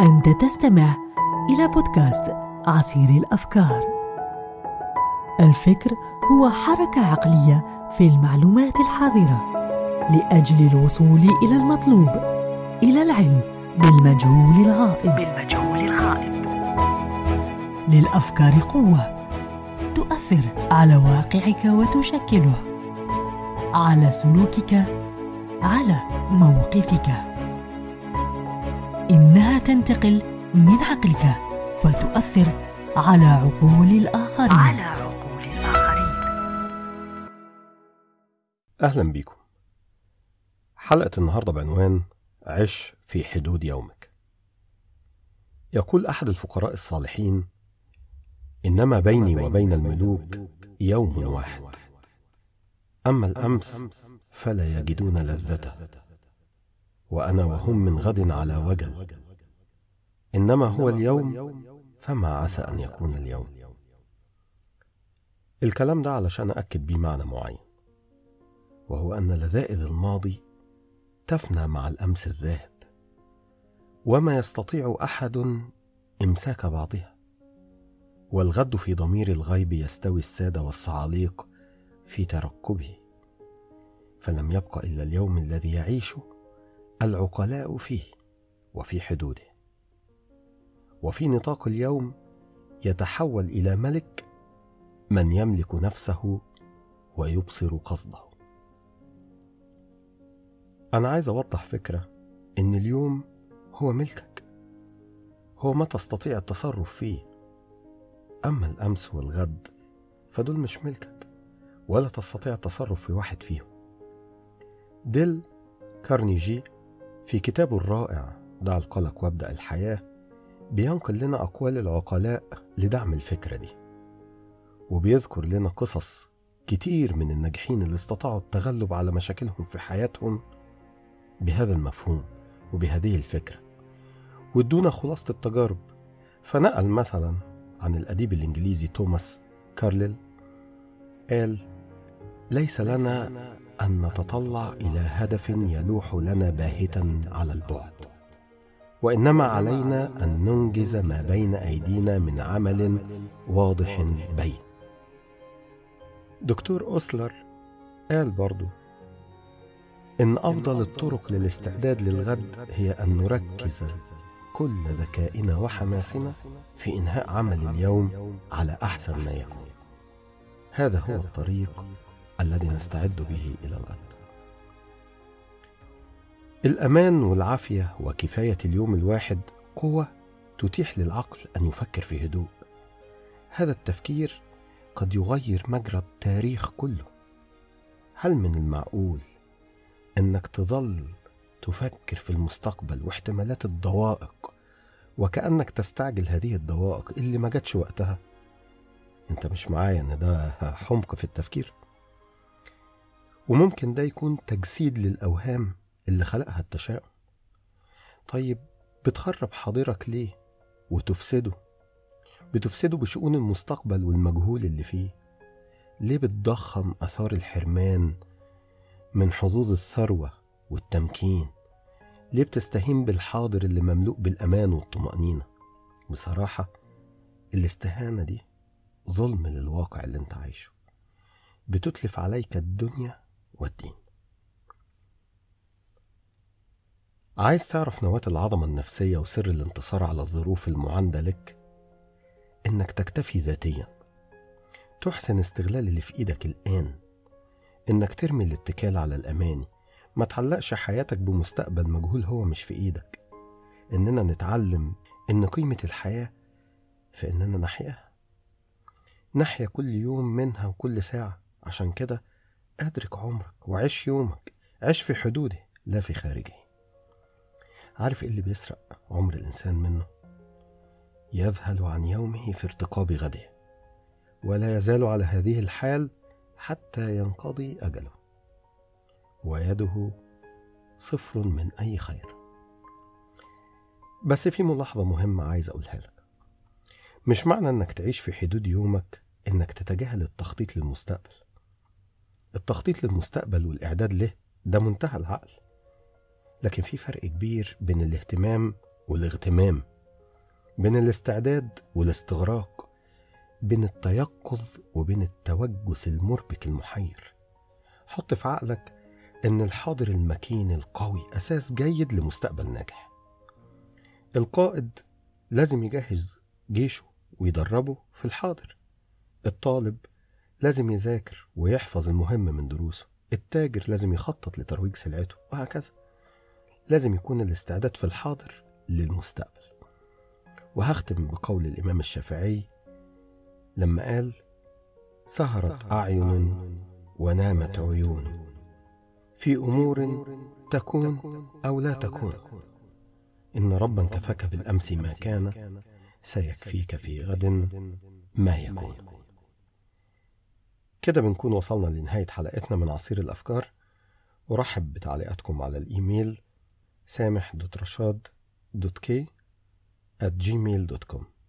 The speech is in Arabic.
أنت تستمع إلى بودكاست عصير الأفكار. الفكر هو حركة عقلية في المعلومات الحاضرة لأجل الوصول إلى المطلوب، إلى العلم بالمجهول الغائب. بالمجهول الغائب. للأفكار قوة تؤثر على واقعك وتشكله، على سلوكك، على موقفك. إنها تنتقل من عقلك فتؤثر على عقول الآخرين. على عقول الآخرين. أهلا بكم حلقة النهاردة بعنوان عش في حدود يومك. يقول أحد الفقراء الصالحين إنما بيني وبين الملوك يوم واحد. أما الأمس فلا يجدون لذته وأنا وهم من غد على وجل. إنما هو اليوم فما عسى أن يكون اليوم. الكلام ده علشان أكد بيه معنى معين وهو أن لذائذ الماضي تفنى مع الأمس الذاهب وما يستطيع أحد إمساك بعضها والغد في ضمير الغيب يستوي السادة والصعاليق في ترقبه فلم يبق إلا اليوم الذي يعيشه العقلاء فيه وفي حدوده. وفي نطاق اليوم يتحول إلى ملك من يملك نفسه ويبصر قصده. أنا عايز أوضح فكرة إن اليوم هو ملكك. هو ما تستطيع التصرف فيه. أما الأمس والغد فدول مش ملكك ولا تستطيع التصرف في واحد فيهم. ديل كارنيجي في كتابه الرائع دع القلق وابدأ الحياة بينقل لنا أقوال العقلاء لدعم الفكرة دي وبيذكر لنا قصص كتير من الناجحين اللي استطاعوا التغلب على مشاكلهم في حياتهم بهذا المفهوم وبهذه الفكرة وادونا خلاصة التجارب. فنقل مثلا عن الأديب الإنجليزي توماس كارليل قال ليس لنا أن نتطلع إلى هدف يلوح لنا باهتا على البعد. وإنما علينا أن ننجز ما بين أيدينا من عمل واضح بين. دكتور أوسلر قال برضو إن أفضل الطرق للاستعداد للغد هي أن نركز كل ذكائنا وحماسنا في إنهاء عمل اليوم على أحسن ما يكون. هذا هو الطريق الذي نستعد به إلى الغد. الأمان والعافية وكفاية اليوم الواحد قوة تتيح للعقل أن يفكر في هدوء. هذا التفكير قد يغير مجرى التاريخ كله. هل من المعقول أنك تظل تفكر في المستقبل واحتمالات الضوائق وكأنك تستعجل هذه الضوائق اللي ما جاتش وقتها؟ أنت مش معايا إن ده حمق في التفكير؟ وممكن ده يكون تجسيد للأوهام اللي خلقها التشاؤم. طيب بتخرب حاضرك ليه وتفسده؟ بتفسده بشؤون المستقبل والمجهول اللي فيه. ليه بتضخم أثار الحرمان من حظوظ الثروة والتمكين؟ ليه بتستهين بالحاضر اللي مملوء بالأمان والطمأنينة؟ بصراحة الاستهانة دي ظلم للواقع اللي انت عايشه. بتتلف عليك الدنيا والدين. عايز تعرف نواة العظمة النفسية وسر الانتصار على الظروف المعاندة لك؟ إنك تكتفي ذاتيا. تحسن استغلال اللي في إيدك الآن. إنك ترمي الاتكال على الأماني. ما تعلقش حياتك بمستقبل مجهول هو مش في إيدك. إننا نتعلم إن قيمة الحياة في إننا نحياها. نحيا كل يوم منها وكل ساعة. عشان كده أدرك عمرك وعيش يومك. عيش في حدوده لا في خارجه. عارف إيه اللي بيسرق عمر الإنسان منه؟ يذهل عن يومه في ارتقاب غده ولا يزال على هذه الحال حتى ينقضي أجله. ويده صفر من أي خير. بس في ملاحظة مهمة عايز أقولها لك. مش معنى إنك تعيش في حدود يومك إنك تتجاهل التخطيط للمستقبل. التخطيط للمستقبل والإعداد له ده منتهى العقل. لكن في فرق كبير بين الاهتمام والاغتمام بين الاستعداد والاستغراق بين التيقظ وبين التوجس المربك المحير. حط في عقلك إن الحاضر المكين القوي أساس جيد لمستقبل ناجح. القائد لازم يجهز جيشه ويدربه في الحاضر. الطالب لازم يذاكر ويحفظ المهم من دروسه. التاجر لازم يخطط لترويج سلعته وهكذا. لازم يكون الاستعداد في الحاضر للمستقبل. وهختم بقول الإمام الشافعي لما قال سهرت أعين ونامت عيون. في أمور تكون أو لا تكون. إن ربا كفاك بالأمس ما كان سيكفيك في غد ما يكون. كده بنكون وصلنا لنهاية حلقتنا من عصير الأفكار. أرحب بتعليقاتكم على الإيميل سامح دوت رشاد دوت كي at gmail.com